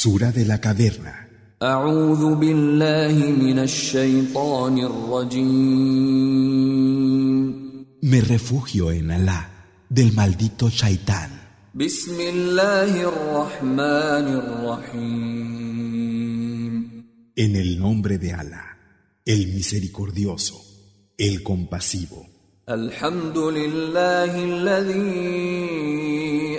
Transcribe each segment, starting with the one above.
Sura de la caverna. Me refugio en Alá del maldito Shaitán. En el nombre de Alá, el misericordioso, el compasivo. الحمد لله الذي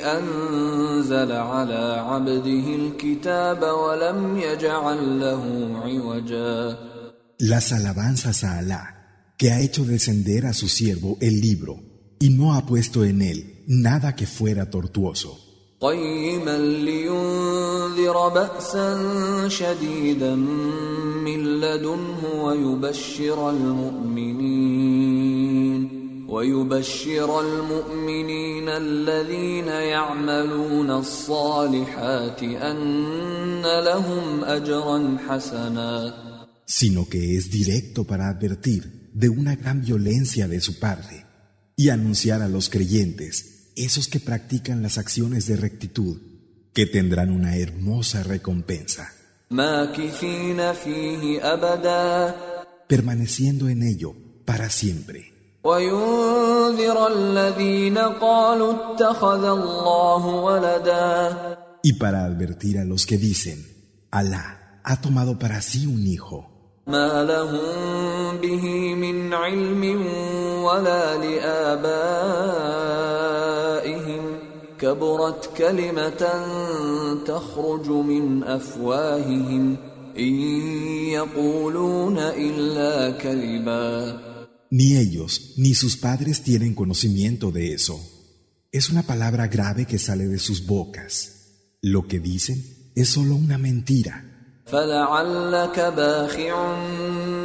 أنزل على عبده الكتاب ولم يجعل له عوجا Las alabanzas a Alá, que ha hecho descender a su siervo el libro y no ha puesto en él nada que fuera tortuoso, قيما لينذر بأسا شديدا من لدنه ويبشر المؤمنين ويبشر المؤمنين الذين يعملون الصالحات أن لهم أجرا حسنا sino que es directo para advertir de una gran violencia de su parte y anunciar a los creyentes, esos que practican las acciones de rectitud, que tendrán una hermosa recompensa, ماكثين فيه أبدا permaneciendo en ello para siempre. وينذر الذين قالوا اتخذ الله ولدا. Y para advertir a los que dicen, Alá ha tomado para sí un hijo, ما لهم به من علم ولا لآبائهم. كبرت كلمة تخرج من أفواههم. إن يقولون إلا كذبا. ni ellos ni sus padres tienen conocimiento de eso. Es una palabra grave que sale de sus bocas. Lo que dicen es solo una mentira. فلعلك باخع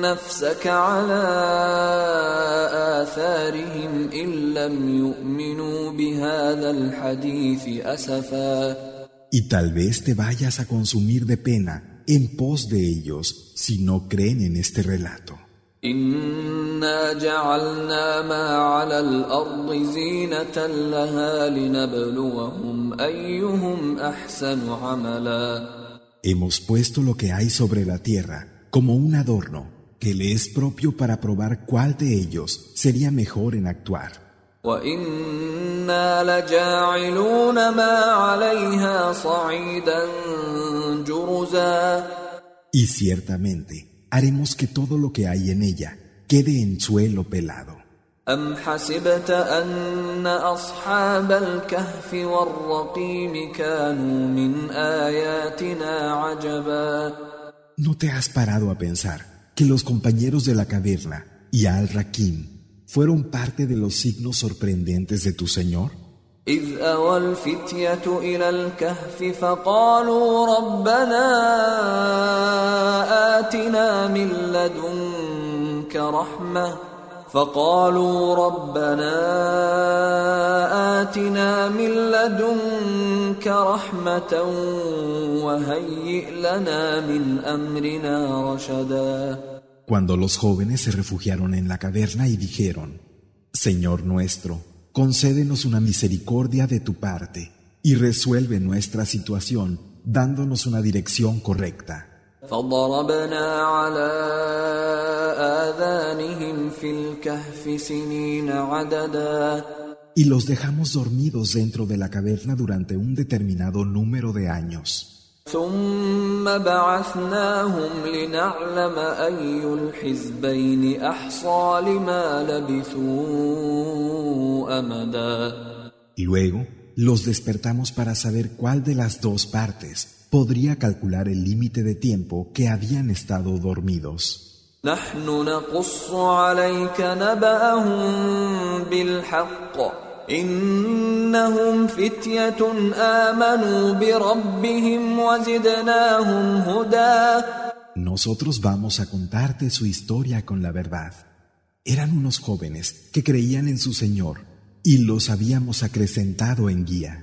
نفسك على آثارهم إن لم يؤمنوا بهذا الحديث أسفا Y tal vez te vayas a consumir de pena en pos de ellos si no creen en este relato. إنا جعلنا ما على الأرض زينة لها لنبلوهم أيهم أحسن عملا Hemos puesto lo que hay sobre la tierra como un adorno que le es propio para probar cuál de ellos sería mejor en actuar. وإنا لجاعلون ما عليها صعيدا جرزا Y ciertamente haremos que todo lo que hay en ella quede en suelo pelado. أم حسبت أن أصحاب الكهف والرقيم كانوا من آياتنا عجبا ¿No te has parado a pensar que los compañeros de la caverna y Al-Rakim fueron parte de los signos sorprendentes de tu Señor? إذ أوى الفتية إلى الكهف فقالوا ربنا آتنا من لدنك رحمة. فقالوا ربنا آتنا من لدنك رحمة وهيئ لنا من أمرنا رشدا. Cuando los jóvenes se refugiaron en la caverna y dijeron, Señor nuestro, concédenos una misericordia de tu parte y resuelve nuestra situación dándonos una dirección correcta. فضربنا على آذانهم في الكهف سنين عددا Y los dejamos dormidos dentro de la caverna durante un determinado número de años. ثم بعثناهم لنعلم أي الحزبين أحصى لما لبثوا أمدا Luego, los despertamos para saber cuál de las dos partes podría calcular el límite de tiempo que habían estado dormidos. نحن نقص عليك نبأهم بالحق إنهم فتية آمنوا بربهم وزدناهم هدى Nosotros vamos a contarte su historia con la verdad. Eran unos jóvenes que creían en su Señor y los habíamos acrecentado en guía.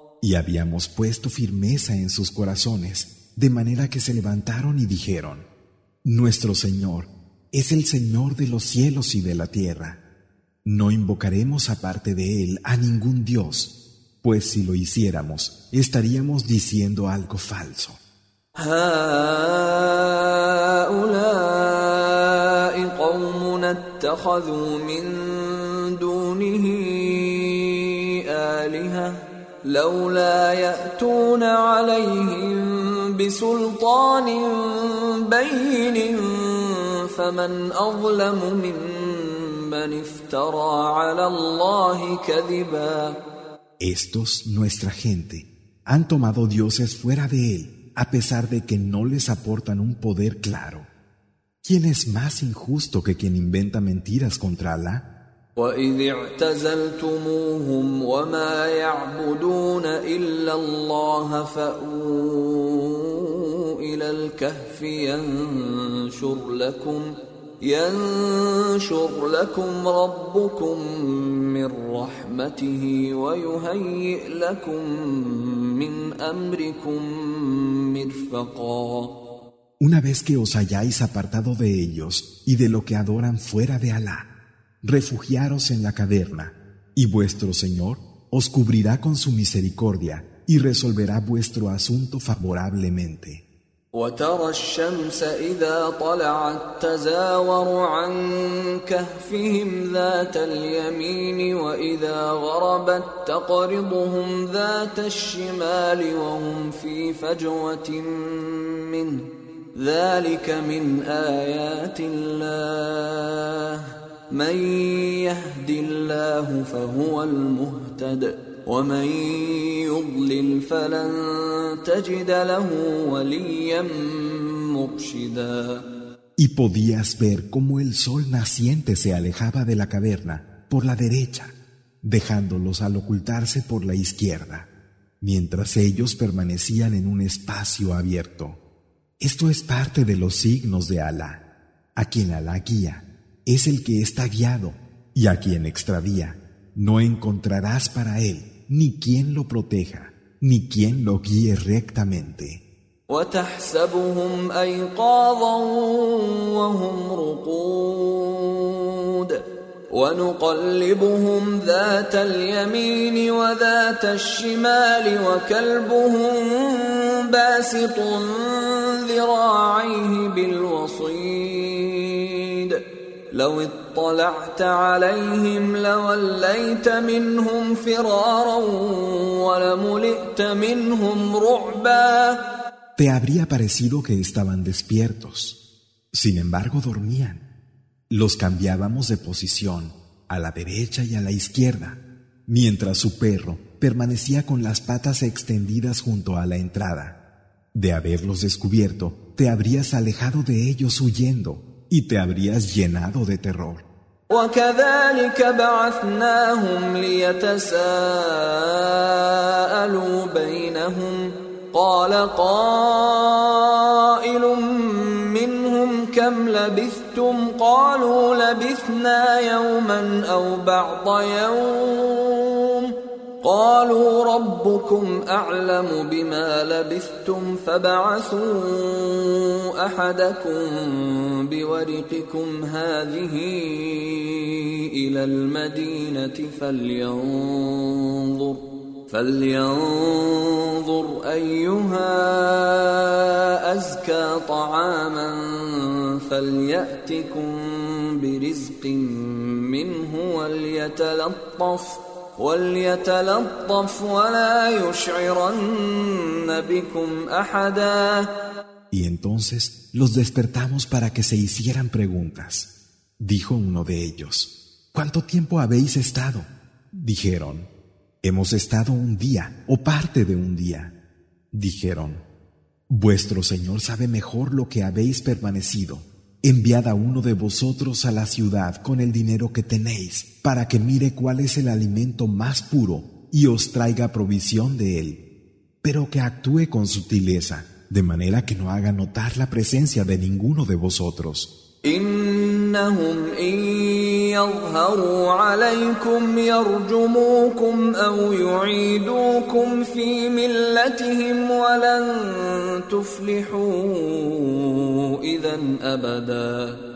Y habíamos puesto firmeza en sus corazones, de manera que se levantaron y dijeron, Nuestro Señor es el Señor de los cielos y de la tierra. No invocaremos aparte de Él a ningún Dios, pues si lo hiciéramos, estaríamos diciendo algo falso. لولا ياتون عليهم بسلطان بين فمن اظلم ممن افترى على الله كذبا Estos, nuestra gente, han tomado dioses fuera de él, a pesar de que no les aportan un poder claro. ¿Quién es más injusto que quien inventa mentiras contra Allah? واذ اعتزلتموهم وما يعبدون الا الله فاووا إلى الكهف ينشر لكم ينشر لكم ربكم من رحمته ويهيئ لكم من امركم مرفقا. Una vez que os hayáis apartado de ellos y de lo que adoran fuera de Alá, refugiaros en la caverna, y vuestro Señor os cubrirá con su misericordia y resolverá vuestro asunto favorablemente. وترى الشمس إذا طلعت تزاور عن كهفهم ذات اليمين وإذا غربت تقرضهم ذات الشمال وهم في فجوة منه ذلك من آيات الله من يهد الله فهو المهتد ومن يضلل فلن تجد له وليا مرشدا Y podías ver cómo el sol naciente se alejaba de la caverna por la derecha, dejándolos al ocultarse por la izquierda, mientras ellos permanecían en un espacio abierto. Esto es parte de los signos de Alá, a quien Alá guía es el que está guiado, y a quien extravía, no encontrarás para él ni quien lo proteja, ni quien lo guíe rectamente. وتحسبهم أيقاظا وهم رقود ونقلبهم ذات اليمين وذات الشمال وكلبهم باسط ذراعيه بالوصيد لو اطلعت عليهم لوليت منهم فرارا ولملئت منهم رعبا Te habría parecido que estaban despiertos. Sin embargo, dormían. Los cambiábamos de posición a la derecha y a la izquierda, mientras su perro permanecía con las patas extendidas junto a la entrada. De haberlos descubierto, te habrías alejado de ellos huyendo Y te habrías llenado de terror. وكذلك بعثناهم ليتساءلوا بينهم. قال قائل منهم كم لبثتم؟ قالوا لبثنا يوما أو بعض يوم. قالوا ربكم أعلم بما لبثتم فبعثوا أحدكم بورقكم هذه إلى المدينة فلينظر فلينظر أيها أزكى طعاما فليأتكم برزق منه وليتلطف Y entonces los despertamos para que se hicieran preguntas. Dijo uno de ellos, ¿cuánto tiempo habéis estado? Dijeron, hemos estado un día o parte de un día. Dijeron, vuestro Señor sabe mejor lo que habéis permanecido. Enviad a uno de vosotros a la ciudad con el dinero que tenéis, para que mire cuál es el alimento más puro y os traiga provisión de él, pero que actúe con sutileza, de manera que no haga notar la presencia de ninguno de vosotros. إنهم إن يظهروا عليكم يرجموكم أو يعيدوكم في ملتهم ولن تفلحوا إذا أبدا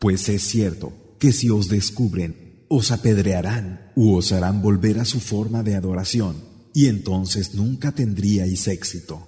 Pues es cierto que si os descubren, os apedrearán u os harán volver a su forma de adoración, y entonces nunca tendríais éxito.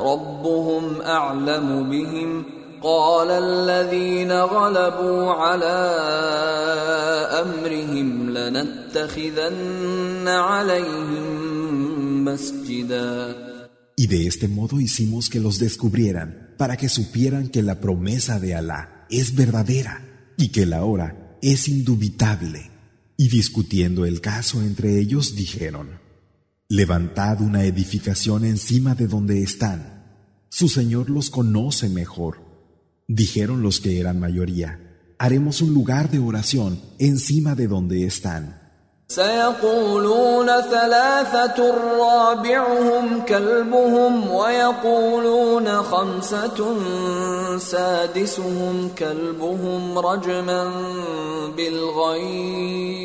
ربهم أعلم بهم قال الذين غلبوا على أمرهم لنتخذن عليهم مسجدا Y de este modo hicimos que los descubrieran, para que supieran que la promesa de Alá es verdadera y que la hora es indubitable. Y discutiendo el caso entre ellos dijeron, Levantad una edificación encima de donde están. Su Señor los conoce mejor. Dijeron los que eran mayoría, haremos un lugar de oración encima de donde están. سيقولون ثلاثة رابعهم كلبهم ويقولون خمسة سادسهم كلبهم رجما بالغيب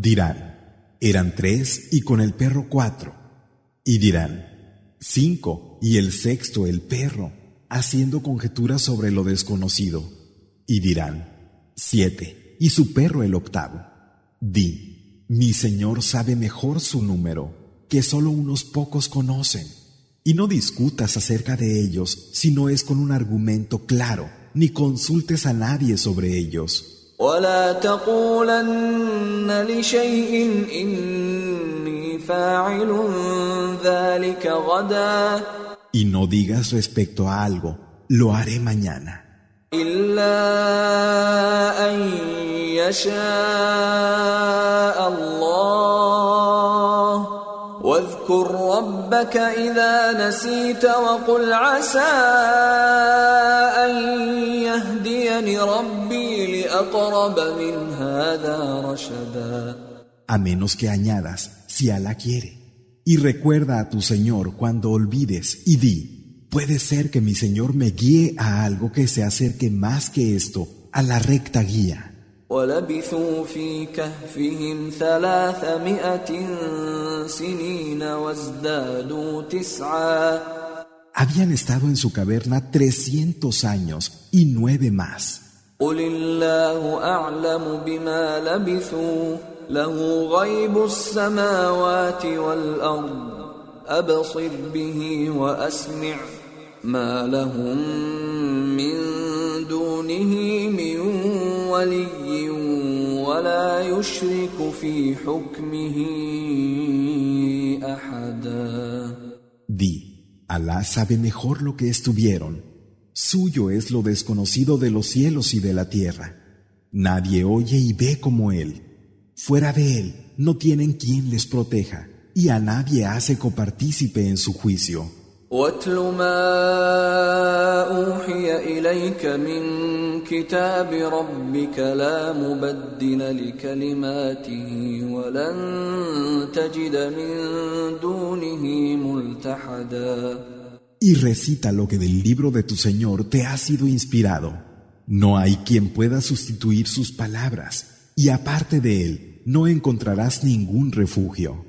Dirán, eran tres y con el perro cuatro. Y dirán, cinco y el sexto el perro, haciendo conjeturas sobre lo desconocido. Y dirán, siete y su perro el octavo. Di, mi Señor sabe mejor su número, que solo unos pocos conocen. Y no discutas acerca de ellos si no es con un argumento claro, ni consultes a nadie sobre ellos. ولا تقولن لشيء إني فاعل ذلك غدا Y no digas respecto a algo, lo haré mañana. إلا أن يشاء الله واذكر ربك إذا نسيت وقل عسى أن يهديني ربي لأقرب من هذا رشدا A menos que añadas, si Alá quiere. Y recuerda a tu Señor cuando olvides y di, puede ser que mi Señor me guíe a algo que se acerque más que esto, a la recta guía. ولبثوا في كهفهم ثلاثمائة سنين وازدادوا تسعا. Habían estado en su caverna 300 años y nueve más. قل الله أعلم بما لبثوا له غيب السماوات والأرض. أبصر به وأسمع. ما لهم من دونه من ولي. ولا يشرك في حكمه أحدا Di, Alá sabe mejor lo que estuvieron. Suyo es lo desconocido de los cielos y de la tierra. Nadie oye y ve como Él. Fuera de Él no tienen quien les proteja, y a nadie hace copartícipe en su juicio. واتل ما أوحي إليك من كتاب ربك لا مبدل لكلماته ولن تجد من دونه ملتحدا Y recita lo que del libro de tu Señor te ha sido inspirado. No hay quien pueda sustituir sus palabras, y aparte de Él no encontrarás ningún refugio.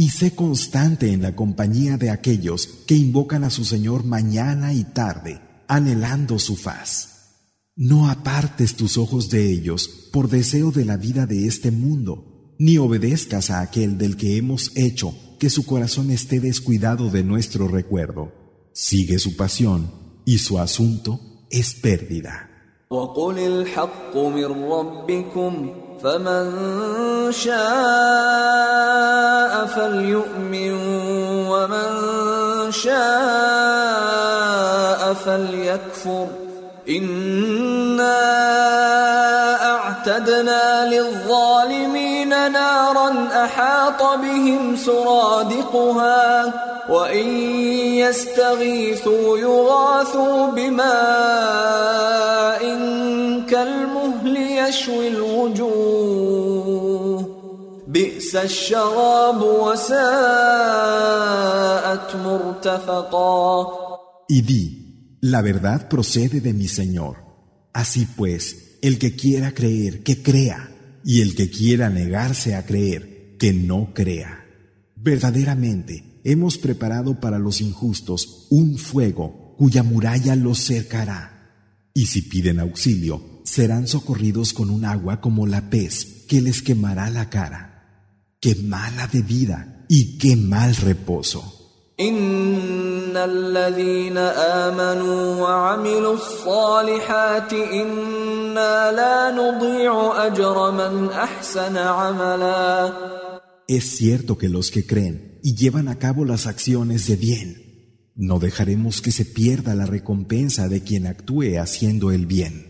Y sé constante en la compañía de aquellos que invocan a su Señor mañana y tarde, anhelando su faz. No apartes tus ojos de ellos por deseo de la vida de este mundo, ni obedezcas a aquel del que hemos hecho que su corazón esté descuidado de nuestro recuerdo. Sigue su pasión y su asunto es pérdida. فمن شاء فليؤمن ومن شاء فليكفر. إنا أعتدنا للظالمين نارا أحاط بهم سرادقها وإن يستغيثوا يغاثوا بماء كالمهل يشوي الوجوه بئس الشراب وساءت مرتفقا Y di, la verdad procede de mi Señor. Así pues, el que quiera creer, que crea, y el que quiera negarse a creer, que no crea. Verdaderamente, hemos preparado para los injustos un fuego cuya muralla los cercará. Y si piden auxilio, serán socorridos con un agua como la pez que les quemará la cara. Qué mala bebida y qué mal reposo. Es cierto que los que creen y llevan a cabo las acciones de bien, no dejaremos que se pierda la recompensa de quien actúe haciendo el bien.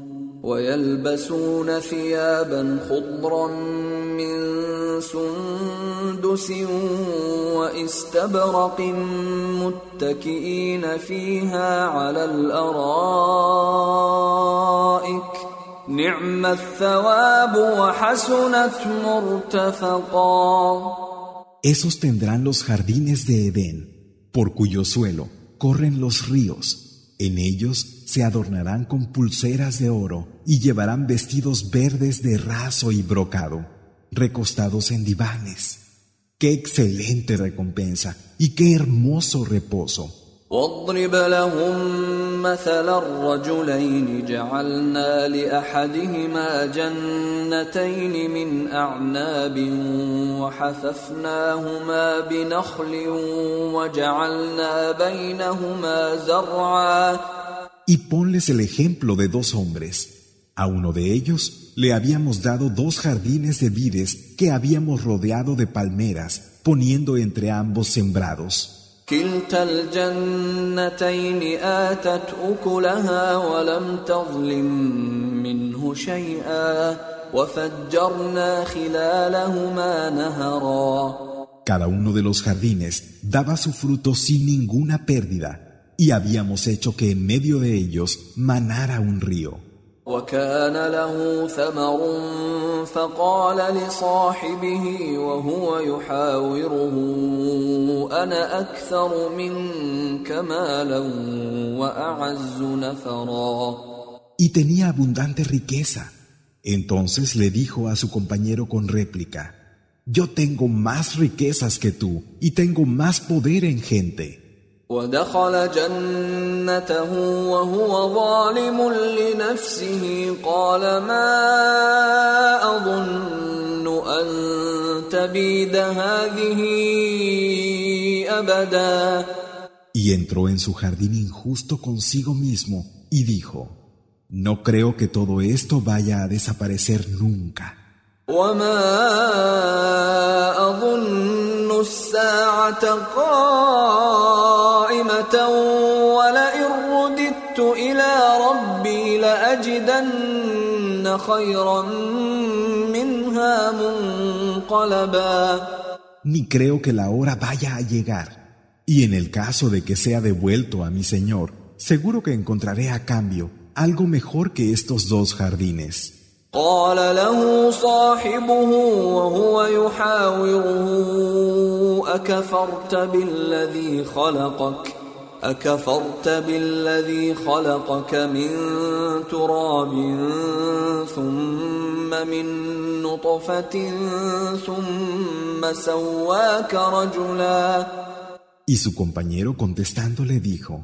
ويلبسون ثيابا خضرا من سندس واستبرق متكئين فيها على الارائك نعم الثواب وحسنت مرتفقا Esos tendrán los jardines de Edén, por cuyo suelo corren los ríos En ellos se adornarán con pulseras de oro y llevarán vestidos verdes de raso y brocado, recostados en divanes. ¡Qué excelente recompensa y qué hermoso reposo! واضرب لهم مثل الرجلين جعلنا لأحدهما جنتين من أعناب وحففناهما بنخل وجعلنا بينهما زرعا Y ponles el ejemplo de dos hombres. A uno de ellos le habíamos dado dos jardines de vides que habíamos rodeado de palmeras, poniendo entre ambos sembrados. كلتا الجنتين آتت أكلها ولم تظلم منه شيئا وفجرنا خلالهما نهرا Cada uno de los jardines daba su fruto sin ninguna pérdida y habíamos hecho que en medio de ellos manara un río. وكان له ثمر فقال لصاحبه وهو يحاوره انا اكثر منك مالا واعز نفرا Y tenía abundante riqueza. Entonces le dijo a su compañero con réplica, Yo tengo más riquezas que tú y tengo más poder en gente. ودخل جنته وهو ظالم لنفسه قال ما اظن ان تبيد هذه ابدا Y entró en su jardín injusto consigo mismo y dijo, No creo que todo esto vaya a desaparecer nunca. وما أظن الساعة قائمة ولئن رددت إلى ربي لأجدن خيرا منها منقلبا Ni creo que la hora vaya a llegar. Y en el caso de que sea devuelto a mi Señor, seguro que encontraré a cambio algo mejor que estos dos jardines. قال له صاحبه وهو يحاوره أكفرت بالذي خلقك؟ أكفرت بالذي خلقك من تراب ثم من نطفة ثم سواك رجلا. Y su compañero contestando le dijo,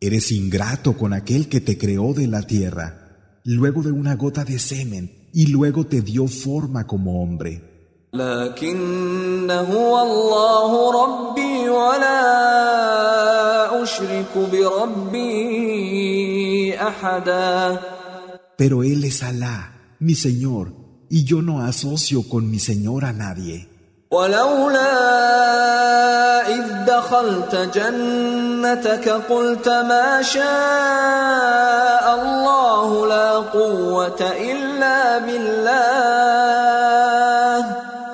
Eres ingrato con aquel que te creó de la tierra. Luego de una gota de semen, y luego te dio forma como hombre. Pero Él es Alá, mi Señor, y yo no asocio con mi Señor a nadie. دخلت جنتك قلت ما شاء الله لا قوة إلا بالله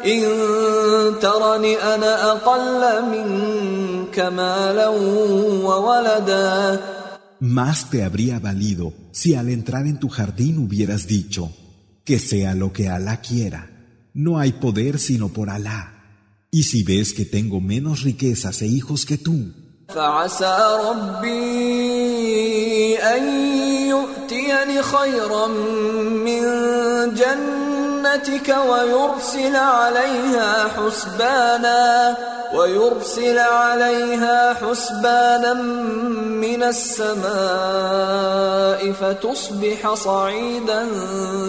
إن ترني أنا أقل منك مالا وولدا Más te habría valido si al entrar en tu jardín hubieras dicho, que sea lo que Alá quiera. No hay poder sino por Alá. Y si ves que tengo menos riquezas e hijos que tú, فعسى ربي أن يؤتيني خيرا من جنتك ويرسل عليها حسبانا ويرسل عليها حسبانا من السماء فتصبح صعيدا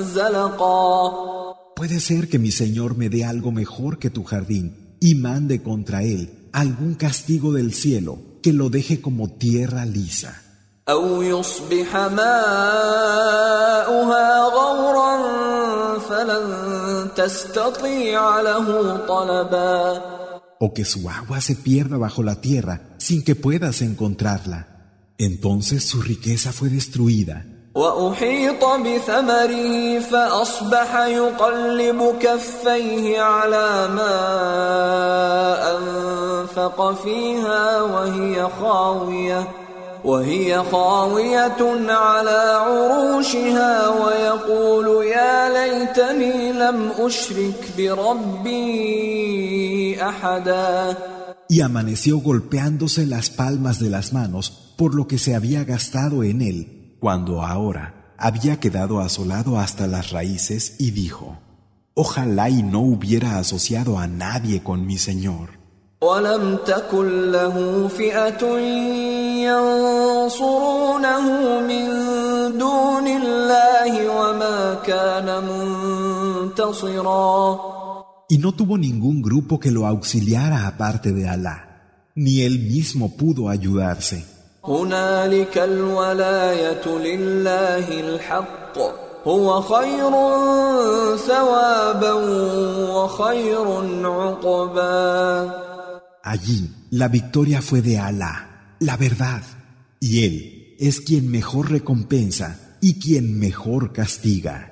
زلقا Puede ser que mi Señor me dé algo mejor que tu jardín y mande contra él algún castigo del cielo que lo deje como tierra lisa. O que su agua se pierda bajo la tierra sin que puedas encontrarla. Entonces su riqueza fue destruida وأحيط بثمره فأصبح يقلب كفيه على ما أنفق فيها وهي خاوية وهي خاوية على عروشها ويقول يا ليتني لم أشرك بربي أحدا. Y amaneció golpeándose las palmas de las manos por lo que se había gastado en él. Cuando ahora había quedado asolado hasta las raíces y dijo, Ojalá y no hubiera asociado a nadie con mi Señor. Y no tuvo ningún grupo que lo auxiliara aparte de Alá, ni él mismo pudo ayudarse. هنالك الولاية لله الحق هو خير ثوابا وخير عقبا Allí la victoria fue de Alá, la verdad, y Él es quien mejor recompensa y quien mejor castiga.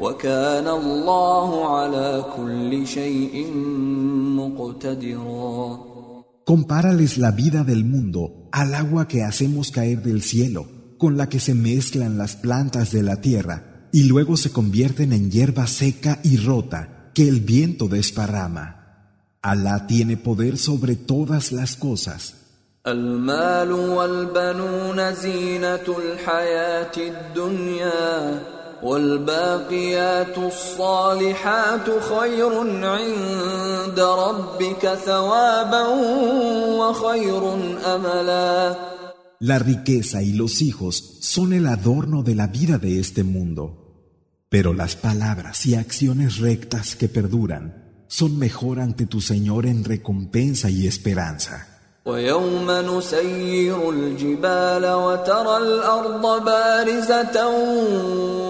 وكان الله على كل شيء مقتدرا Compárales la vida del mundo al agua que hacemos caer del cielo, con la que se mezclan las plantas de la tierra y luego se convierten en hierba seca y rota que el viento desparrama. Alá tiene poder sobre todas las cosas. والباقيات الصالحات خير عند ربك ثوابا وخير املا La riqueza y los hijos son el adorno de la vida de este mundo, pero las palabras y acciones rectas que perduran son mejor ante tu Señor en recompensa y esperanza. ويوم نسير الجبال وترى الارض بارزه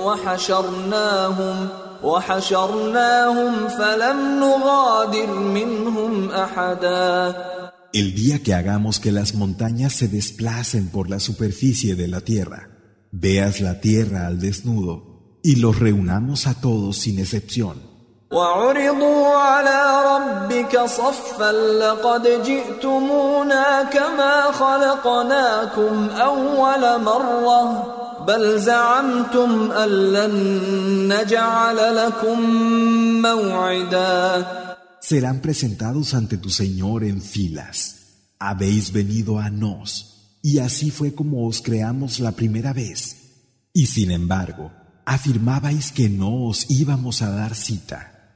وحشرناهم وحشرناهم فلم نغادر منهم احدا El día que hagamos que las montañas se desplacen por la superficie de la tierra, veas la tierra al desnudo y los reunamos a todos sin excepción. وعرضوا على ربك صفا لقد جئتمونا كما خلقناكم اول مره بل زعمتم ان لن نجعل لكم موعدا Serán presentados ante tu Señor en filas. Habéis venido a nos, y así fue como os creamos la primera vez. Y sin embargo, afirmabais que no os íbamos a dar cita.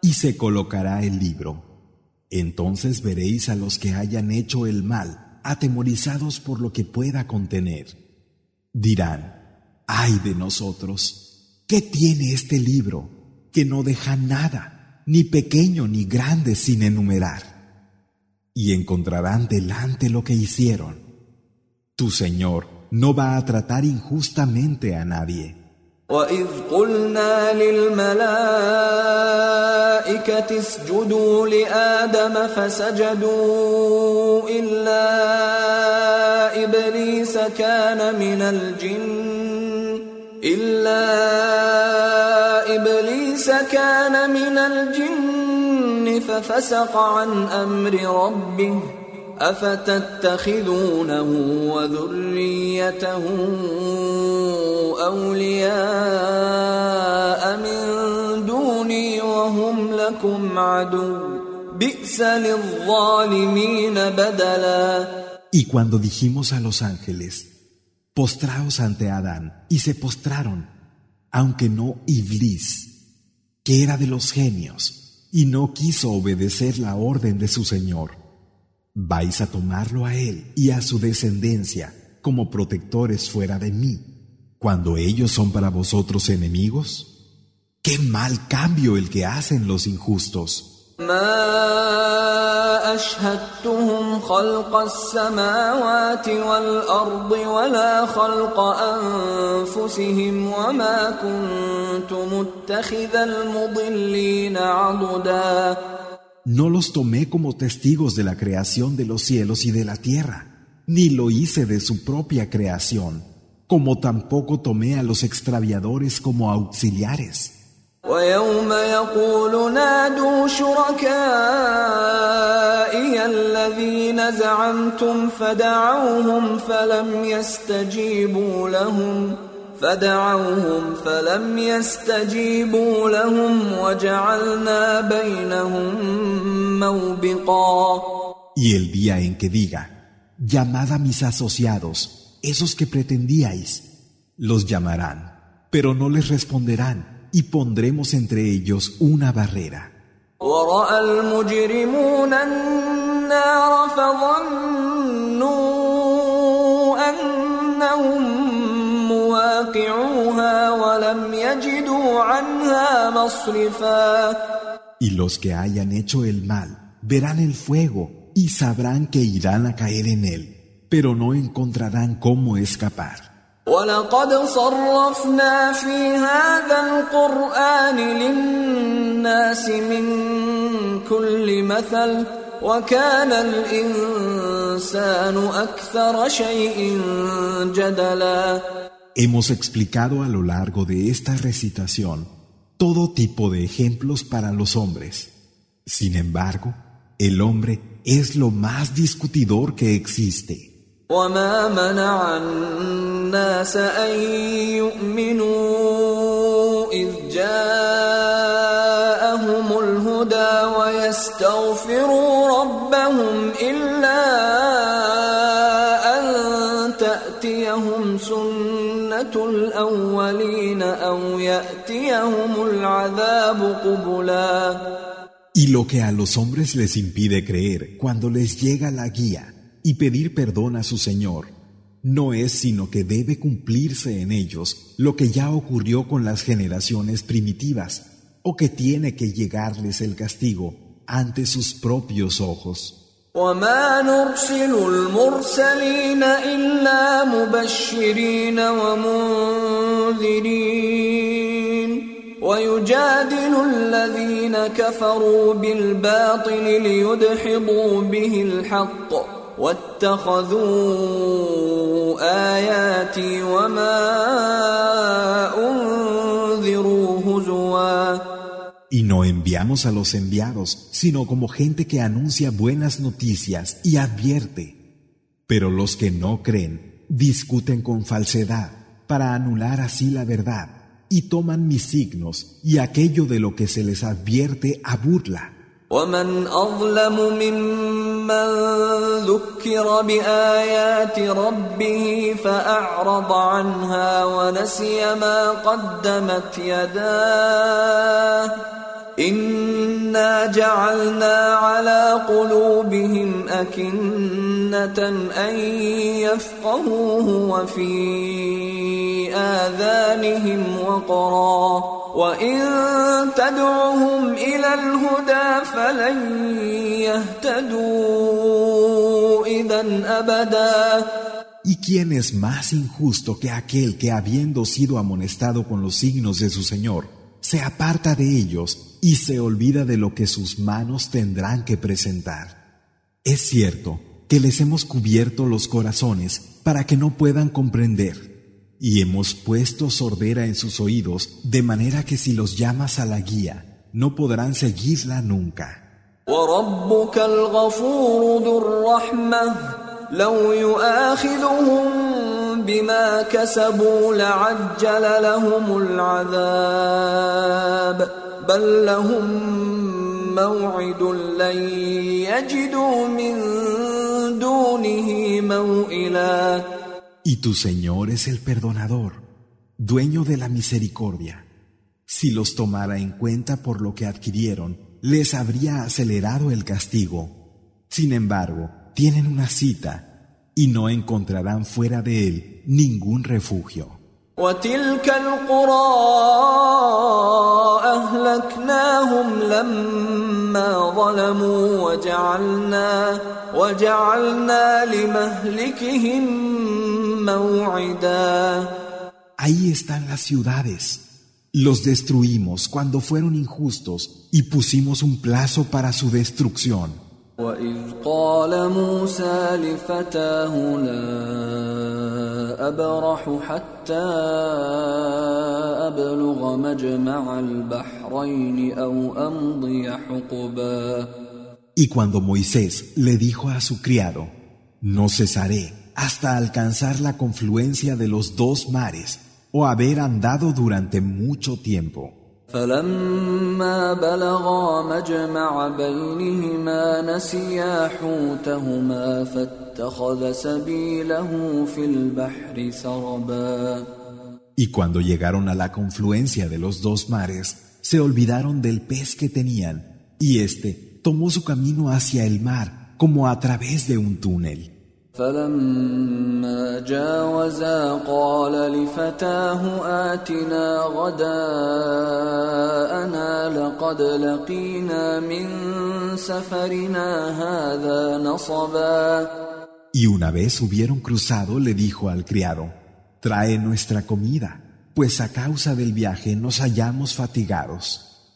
Y se colocará el libro. Entonces veréis a los que hayan hecho el mal, atemorizados por lo que pueda contener. Dirán, ay de nosotros, ¿qué tiene este libro que no deja nada, ni pequeño ni grande sin enumerar? Y encontrarán delante lo que hicieron. Tu Señor no va a tratar injustamente a nadie. وإذ قلنا للملائكة اسجدوا لآدم فسجدوا إلا إبليس كان من الجن إلا إبليس كان من الجن ففسق عن أمر ربه أفتتخذونه وذريته أولياء من دوني وهم لكم عدو بئس للظالمين بدلا Y cuando dijimos a los ángeles, postraos ante Adán, y se postraron, aunque no Iblis, que era de los genios, y no quiso obedecer la orden de su Señor. vais a tomarlo a él y a su descendencia como protectores fuera de mí, cuando ellos son para vosotros enemigos? ¡Qué mal cambio el que hacen los injustos! No los tomé como testigos de la creación de los cielos y de la tierra, ni lo hice de su propia creación, como tampoco tomé a los extraviadores como auxiliares. فدعوهم فلم يستجيبوا لهم وجعلنا بينهم موبقا Y el día en que diga, llamad a mis asociados, esos que pretendíais, los llamarán, pero no les responderán y pondremos entre ellos una barrera. Y los que hayan hecho el mal verán el fuego y sabrán que irán a caer en él pero no encontrarán cómo escapar. وكان الإنسان أكثر شيء جدلا Hemos explicado a lo largo de esta recitación todo tipo de ejemplos para los hombres. Sin embargo, el hombre es lo más discutidor que existe. وما منع الناس أن يؤمنوا إذ جاءهم الهدى ويستغفروا ربهم إلا أن تأتيهم سنة الأولين أو يأتيهم العذاب قبلا Y lo que a los hombres les impide creer cuando les llega la guía. Y pedir perdón a su Señor no es sino que debe cumplirse en ellos lo que ya ocurrió con las generaciones primitivas, o que tiene que llegarles el castigo ante sus propios ojos. Y no enviamos a los enviados, sino como gente que anuncia buenas noticias y advierte. Pero los que no creen discuten con falsedad para anular así la verdad y toman mis signos y aquello de lo que se les advierte a burla. من ذكر بآيات ربه فأعرض عنها ونسي ما قدمت يداه. إنا جعلنا على قلوبهم أكنة أن يفقهوه وفي آذانهم وقرا وإن تدعهم إلى الهدى فلن يهتدوا إذا أبدا. ¿Y quién es más injusto que aquel que habiendo sido amonestado con los signos de su Señor, se aparta de ellos y se olvida de lo que sus manos tendrán que presentar? Es cierto que les hemos cubierto los corazones para que no puedan comprender y hemos puesto sordera en sus oídos, de manera que si los llamas a la guía, no podrán seguirla nunca. وربك الغفور ذو الرحمة لو يؤاخذهم بما كسبوا لعجل لهم العذاب بل لهم موعد لن يجدوا من دونه موئلا Y tu Señor es el perdonador, dueño de la misericordia. Si los tomara en cuenta por lo que adquirieron, les habría acelerado el castigo. Sin embargo, tienen una cita y no encontrarán fuera de él ningún refugio. Ahí están las ciudades. Los destruimos cuando fueron injustos y pusimos un plazo para su destrucción. Y cuando Moisés le dijo a su criado, no cesaré hasta alcanzar la confluencia de los dos mares o haber andado durante mucho tiempo. Y cuando llegaron a la confluencia de los dos mares, se olvidaron del pez que tenían, y éste tomó su camino hacia el mar como a través de un túnel. فلما جاوزا قال لفتاه آتنا غداءنا لقد لقينا من سفرنا هذا نصبا Y una vez hubieron cruzado, le dijo al criado, trae nuestra comida, pues a causa del viaje nos hallamos fatigados.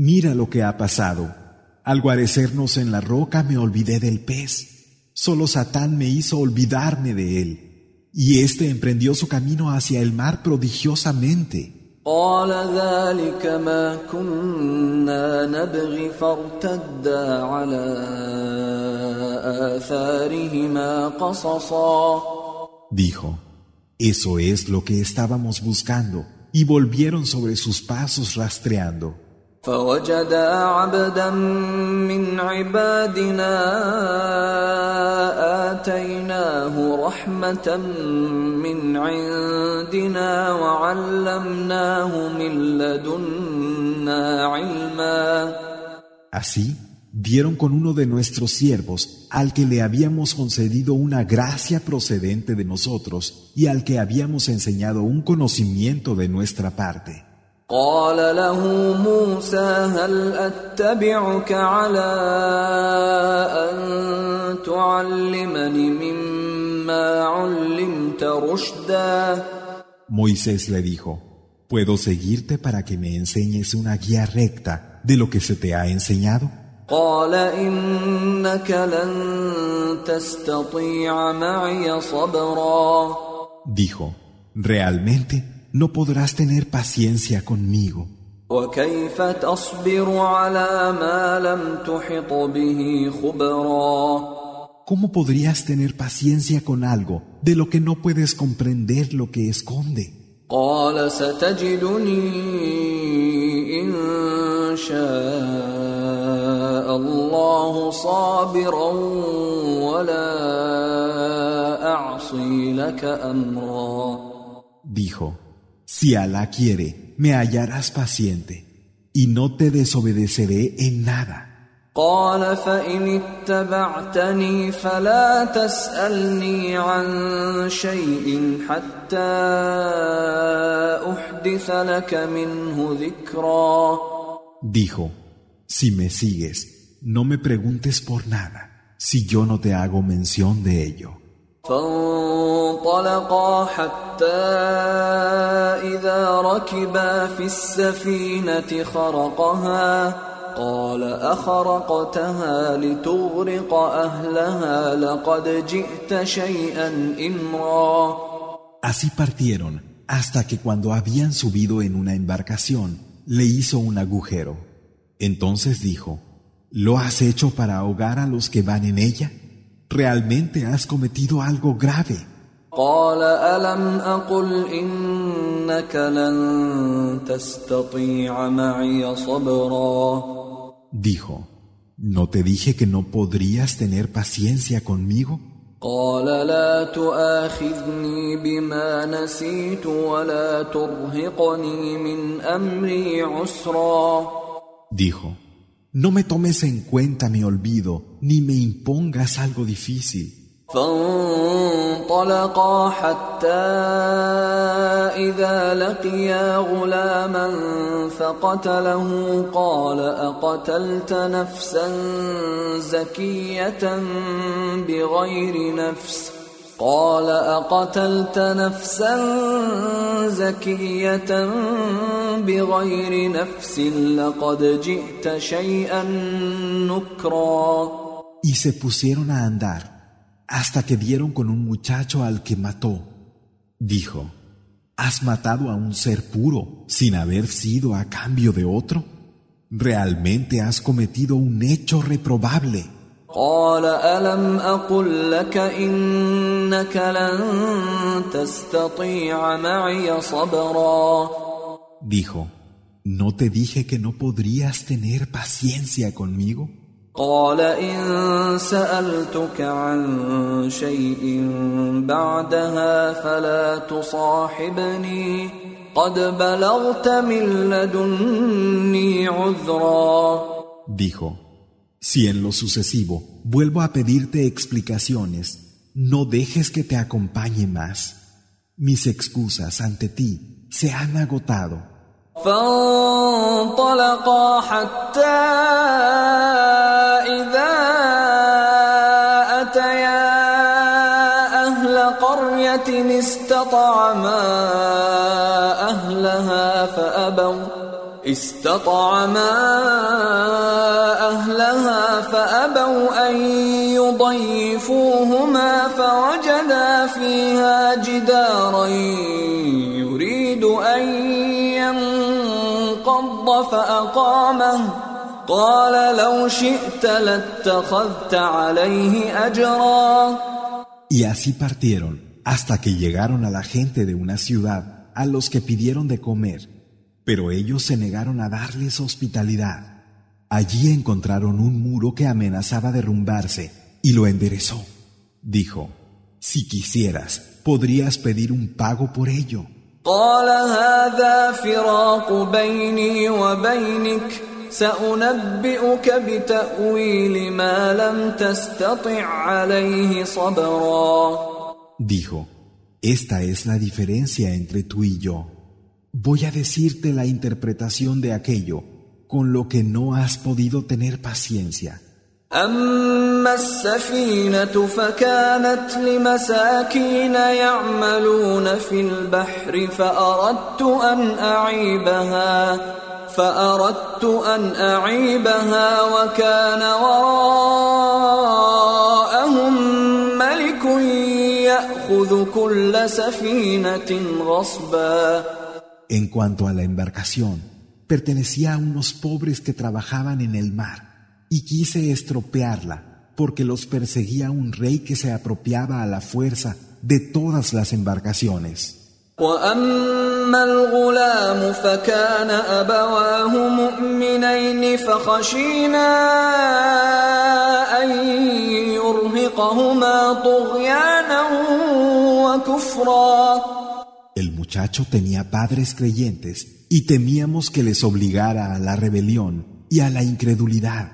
mira lo que ha pasado. Al guarecernos en la roca me olvidé del pez. Solo Satán me hizo olvidarme de él. Y éste emprendió su camino hacia el mar prodigiosamente. قال ذلك ما كنا نبغي فارتدا على آثارهما قصصا Dijo, eso es lo que estábamos buscando, y volvieron sobre sus pasos rastreando. فوجدا عبدا من عبادنا آتيناه رحمة من عندنا وعلمناه من لدنا علما Así, dieron con uno de nuestros siervos, al que le habíamos concedido una gracia procedente de nosotros y al que habíamos enseñado un conocimiento de nuestra parte. قال له موسى هل أتبعك على أن تعلمني مما علمت رشدا Moisés le dijo, ¿puedo seguirte para que me enseñes una guía recta de lo que se te ha enseñado? قال إنك لن تستطيع معي صبرا Dijo, realmente no podrás tener paciencia conmigo. وكيف تصبر على ما لم تحط به خبرا ¿Cómo podrías tener paciencia con algo de lo que no puedes comprender lo que esconde? قال ستجدني إن شاء الله صابرا ولا أعصي لك أمرا Dijo, si Alá quiere, me hallarás paciente y no te desobedeceré en nada. قال فإن اتبعتني فلا تسألني عن شيء حتى أحدث لك منه ذكرا Dijo, si me sigues, no me preguntes por nada, si yo no te hago mención de ello. فانطلقا حتى إذا ركبا في السفينة خرقها قال أخرقتها لتغرق أهلها لقد جئت شيئا إمرا Así partieron, hasta que cuando habían subido en una embarcación, le hizo un agujero. Entonces dijo, ¿lo has hecho para ahogar a los que van en ella? Realmente has cometido algo grave. قال ألم أقل إنك لن تستطيع معي صبرا Dijo, ¿no te dije que no podrías tener paciencia conmigo? قال لا تؤاخذني بما نسيت ولا ترهقني من أمري عسرا Dijo, no me tomes en cuenta mi olvido, ni me impongas algo difícil. فانطلقا حتى إذا لقيا غلاما فقتله قال أقتلت نفسا زكية بغير نفس قال أقتلت نفسا زكية بغير نفس لقد جئت شيئا نكرا Y se pusieron a andar hasta que dieron con un muchacho al que mató. Dijo, ¿has matado a un ser puro sin haber sido a cambio de otro? Realmente has cometido un hecho reprobable. قال ألم أقل لك إنك لن تستطيع معي صبرا Dijo, ¿no te dije que no podrías tener paciencia conmigo? قال إن سألتك عن شيء بعدها فلا تصاحبني قد بلغت من لدني عذرا Dijo, si en lo sucesivo vuelvo a pedirte explicaciones, no dejes que te acompañe más. Mis excusas ante ti se han agotado. فأبوا أن يضيفوهما فوجدا فيها جدارا يريد أن ينقض فأقامه قال لو شئت لاتخذت عليه أجرا Y así partieron hasta que llegaron a la gente de una ciudad a los que pidieron de comer, pero ellos se negaron a darles hospitalidad. Allí encontraron un muro que amenazaba derrumbarse y lo enderezó. Dijo, si quisieras, podrías pedir un pago por ello. Dijo, esta es la diferencia entre tú y yo. Voy a decirte la interpretación de aquello con lo que no has podido tener paciencia. أما السفينة فكانت لمساكين يعملون في البحر فأردت أن أعيبها فأردت أن أعيبها وكان وراءهم ملك يأخذ كل سفينة غصبا En cuanto a la embarcación, pertenecía a unos pobres que trabajaban en el mar, y quise estropearla, porque los perseguía un rey que se apropiaba a la fuerza de todas las embarcaciones. واما الغلام فكان ابواه مؤمنين فخشينا ان يرهقهما طغيانا وكفرا El muchacho tenía padres creyentes y temíamos que les obligara a la rebelión y a la incredulidad.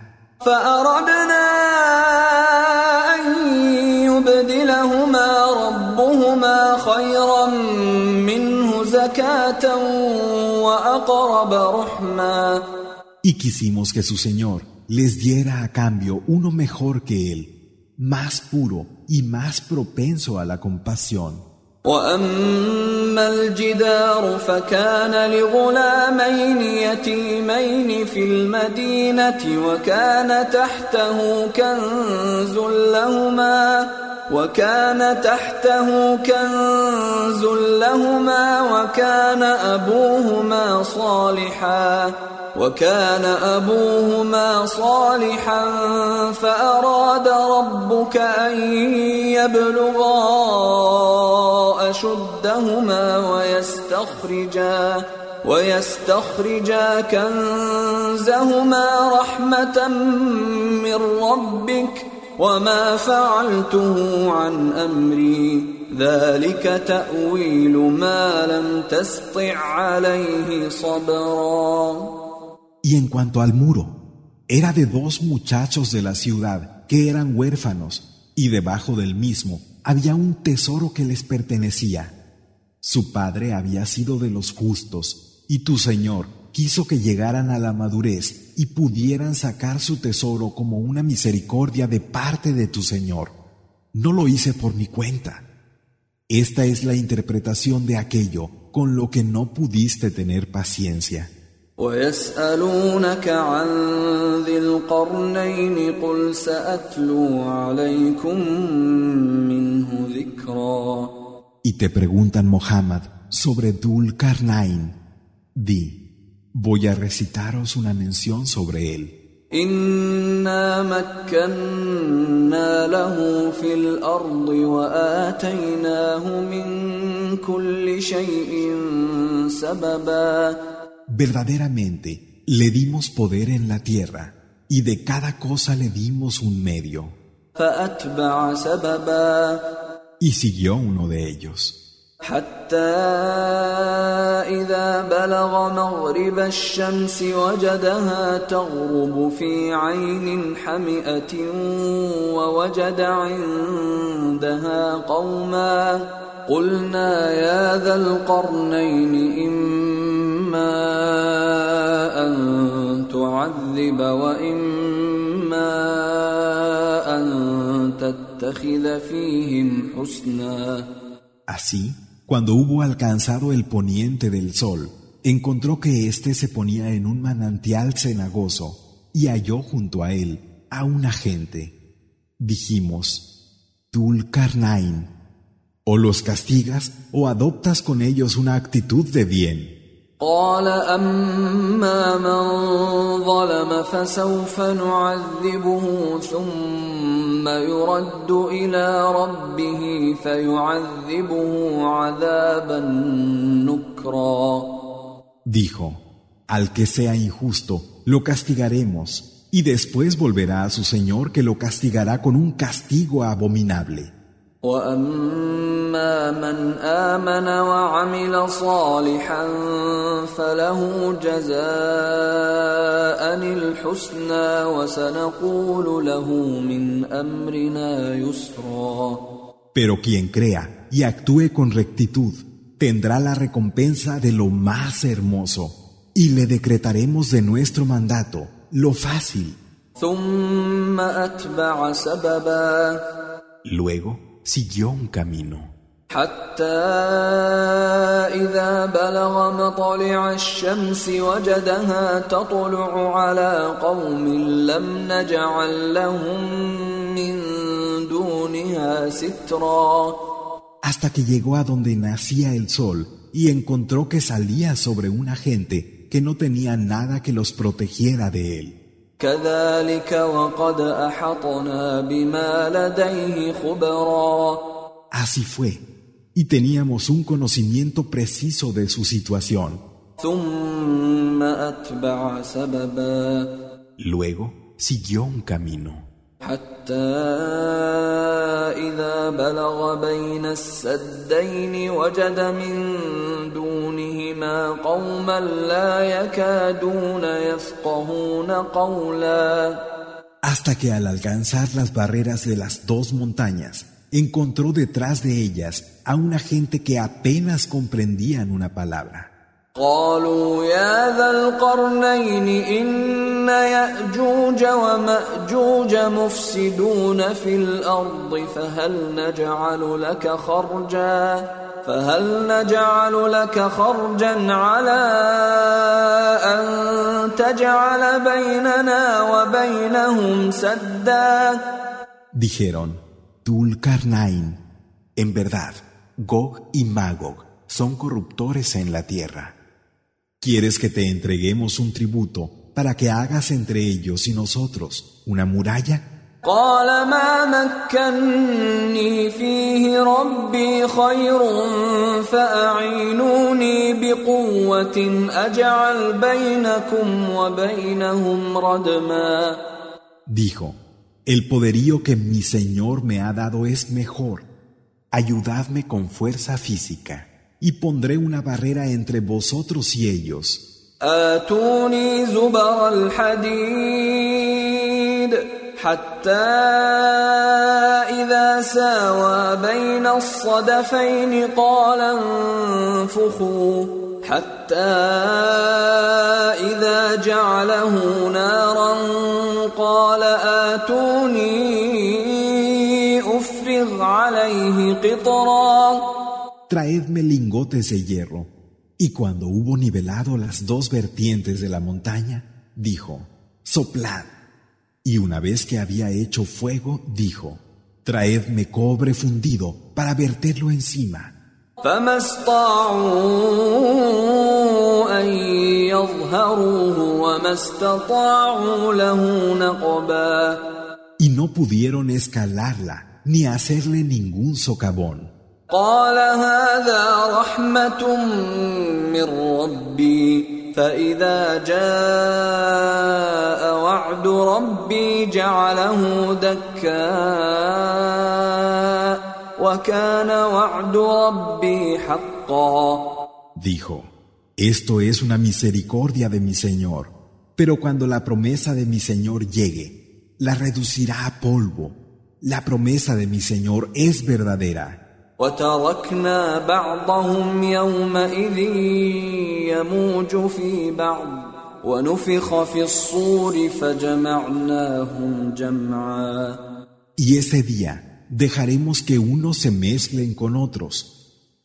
Y quisimos que su Señor les diera a cambio uno mejor que él, más puro y más propenso a la compasión. وأما الجدار فكان لغلامين يتيمين في المدينة وكان تحته كنز لهما وكان تحته كنز لهما وكان أبوهما صالحا وكان أبوهما صالحا فأراد ربك أن يبلغا أشدهما ويستخرجا ويستخرجا كنزهما رحمة من ربك وما فعلته عن أمري. ذلك تأويل ما لم تسطع عليه صبرا. Y en cuanto al muro, era de dos muchachos de la ciudad que eran huérfanos, y debajo del mismo había un tesoro que les pertenecía. Su padre había sido de los justos, y tu Señor quiso que llegaran a la madurez y pudieran sacar su tesoro como una misericordia de parte de tu Señor. No lo hice por mi cuenta. Esta es la interpretación de aquello con lo que no pudiste tener paciencia. ويسألونك عن ذي القرنين قل سأتلو عليكم منه ذكرا Y te preguntan Mohammed sobre Dul Karnain. Di, voy a recitaros una mención sobre él. إنا مكنا له في الأرض وآتيناه من كل شيء سببا Verdaderamente le dimos poder en la tierra y de cada cosa le dimos un medio. فأتبع سببا Y siguió uno de ellos. حتى إذا بلغ مغرب الشمس وجدها تغرب في عين حمئة ووجد عندها قوما قلنا يا ذا القرنين إما أن تعذب وإما أن تتخذ فيهم حسنا Así, cuando hubo alcanzado el poniente del sol, encontró que éste se ponía en un manantial cenagoso y halló junto a él a una gente. Dijimos, Tul Karnain, o los castigas o adoptas con ellos una actitud de bien. قال أما من ظلم فسوف نعذبه ثم يرد إلى ربه فيعذبه عذابا نكرا Dijo, al que sea injusto, lo castigaremos, y después volverá a su Señor que lo castigará con un castigo abominable. واما من امن وعمل صالحا فله جزاء الحسنى وسنقول له من امرنا يسرا Pero quien crea y actúe con rectitud tendrá la recompensa de lo más hermoso y le decretaremos de nuestro mandato lo fácil. ثم اتبع سببا Luego siguió un camino. حتى إذا بلغ مطلع الشمس وجدها تطلع على قوم لم نجعل لهم من دونها سترا Hasta que llegó a donde nacía el sol y encontró que salía sobre una gente que no tenía nada que los protegiera de él. Así fue, y teníamos un conocimiento preciso de su situación. Luego siguió un camino. حتى إذا بلغ بين السدين وجد من دونهما قوما لا يكادون يفقهون قولا Hasta que al alcanzar las barreras de las dos montañas, encontró detrás de ellas a una gente que apenas comprendían una palabra. قالوا يا ذا القرنين إن يأجوج ومأجوج مفسدون في الأرض فهل نجعل لك خرجا فهل نجعل لك خرجا على أن تجعل بيننا وبينهم سدا Dijeron, Tul Karnain, en verdad, Gog y Magog son corruptores en la tierra. ¿Quieres que te entreguemos un tributo para que hagas entre ellos y nosotros una muralla? قال ما مكني فيه ربي خير فأعينوني بقوة أجعل بينكم وبينهم ردما Dijo, el poderío que mi Señor me ha dado es mejor. Ayudadme con fuerza física Y pondré una barrera entre vosotros y ellos. آتوني زبر الحديد حتى إذا ساوى بين الصدفين قال انفخوا حتى إذا جعله نارا قال آتوني أفرغ عليه قطرا traedme lingotes de hierro. Y cuando hubo nivelado las dos vertientes de la montaña, dijo, soplad. Y una vez que había hecho fuego, dijo, traedme cobre fundido para verterlo encima. Y no pudieron escalarla ni hacerle ningún socavón. قال هذا رحمة من ربي فإذا جاء وعد ربي جعله دكاء وكان وعد ربي حقا Dijo, esto es una misericordia de mi Señor, pero cuando la promesa de mi Señor llegue, la reducirá a polvo. La promesa de mi Señor es verdadera. وتركنا بعضهم يومئذ يموج في بعض ونفخ في الصور فجمعناهم جمعا Y ese día dejaremos que unos se mezclen con otros.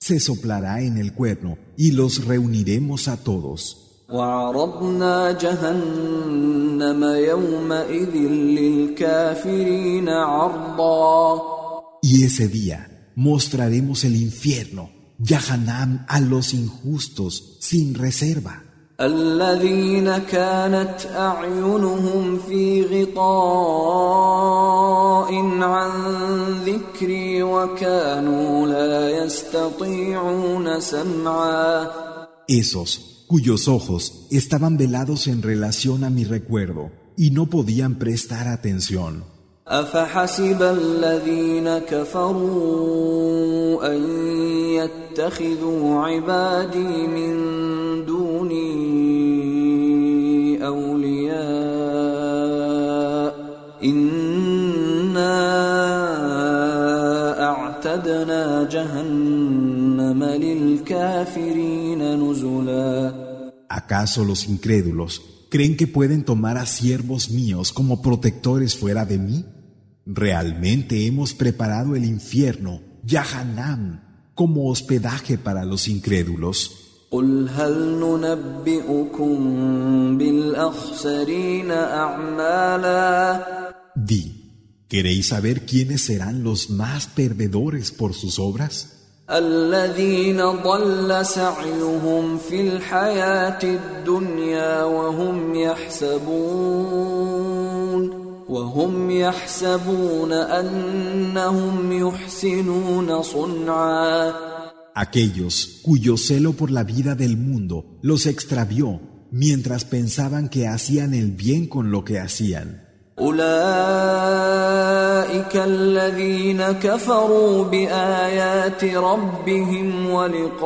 Se soplará en el cuerno y los reuniremos a todos. وعرضنا جهنم يومئذ للكافرين عرضا Y ese día mostraremos el infierno, Yahanam, a los injustos, sin reserva. الذين كانت أعينهم في غطاء عن ذكري وكانوا لا يستطيعون سمعا Esos cuyos ojos estaban velados en relación a mi recuerdo y no podían prestar atención. أفحسب الذين كفروا أن يتخذوا عبادي من دوني أولياء إنا أعتدنا جهنم للكافرين نزلا. ¿Acaso los incrédulos ¿Creen que pueden tomar a siervos míos como protectores fuera de mí? Realmente hemos preparado el infierno, Yahanam, como hospedaje para los incrédulos. Di, ¿queréis saber quiénes serán los más perdedores por sus obras? الذين ضل سعيهم في الحياة الدنيا وهم يحسبون وهم يحسبون أنهم يحسنون صنعا Aquellos cuyo celo por la vida del mundo los extravió mientras pensaban que hacían el bien con lo que hacían. أولئك الذين كفروا بآيات ربهم ولقائه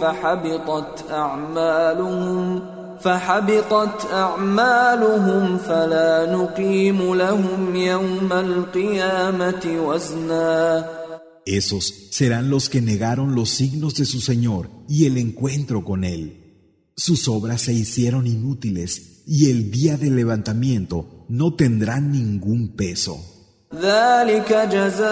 فحبطت أعمالهم فحبطت أعمالهم فلا نقيم لهم يوم القيامة وزنا Esos serán los que negaron los signos de su Señor y el encuentro con Él. Sus obras se hicieron inútiles y el día del levantamiento no tendrán ningún peso. ذلك جزاؤهم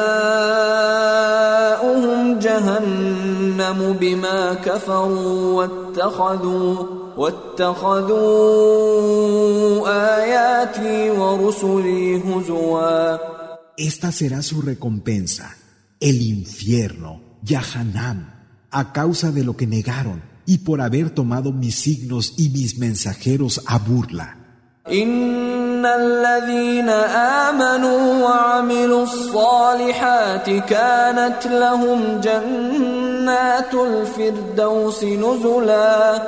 جهنم بما كفروا واتخذوا واتخذوا آياتي ورسلي هزوا Esta será su recompensa, el infierno, Yahanam, a causa de lo que negaron y por haber tomado mis signos y mis mensajeros a burla. إن الذين آمنوا وعملوا الصالحات كانت لهم جنات الفردوس نزلا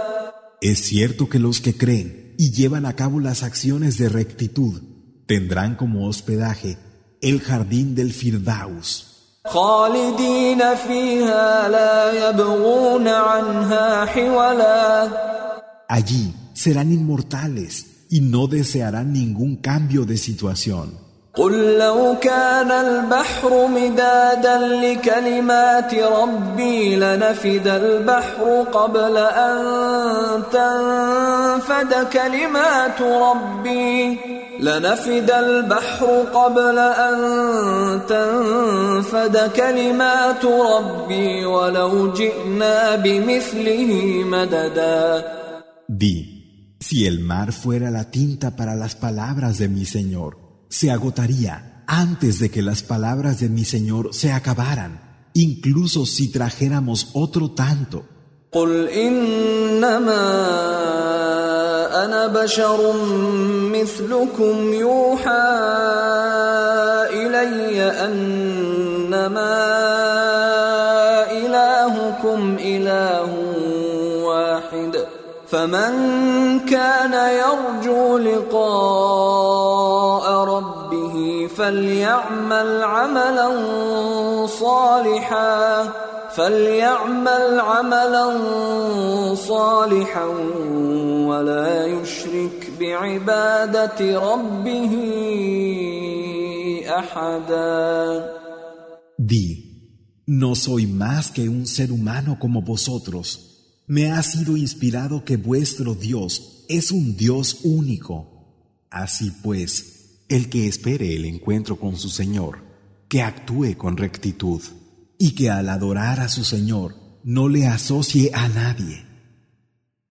Es cierto que los que creen y llevan a cabo las acciones de rectitud tendrán como hospedaje el jardín del Firdaus. خالدين فيها لا يبغون عنها حولا Allí serán inmortales y no desearán ningún cambio de situación. قل لو كان البحر مدادا لكلمات ربي لنفد البحر قبل أن تنفد كلمات ربي. لنفد البحر قبل أن تنفد كلمات ربي ولو جئنا بمثله مددا. Di, si el mar fuera la tinta para las palabras de mi Señor, se agotaría antes de que las palabras de mi Señor se acabaran, incluso si trajéramos otro tanto. قل إنما أنا بشر مثلكم يوحى إلي أنما إلهكم إله واحد فمن كان يرجو لقاء ربه فليعمل عملا صالحا فليعمل عملا صالحا ولا يشرك بعبادة ربه أحدا Di, no soy más que un ser humano como vosotros. Me ha sido inspirado que vuestro Dios es un Dios único. Así pues, el que espere el encuentro con su Señor, que actúe con rectitud y que al adorar a su Señor no le asocie a nadie.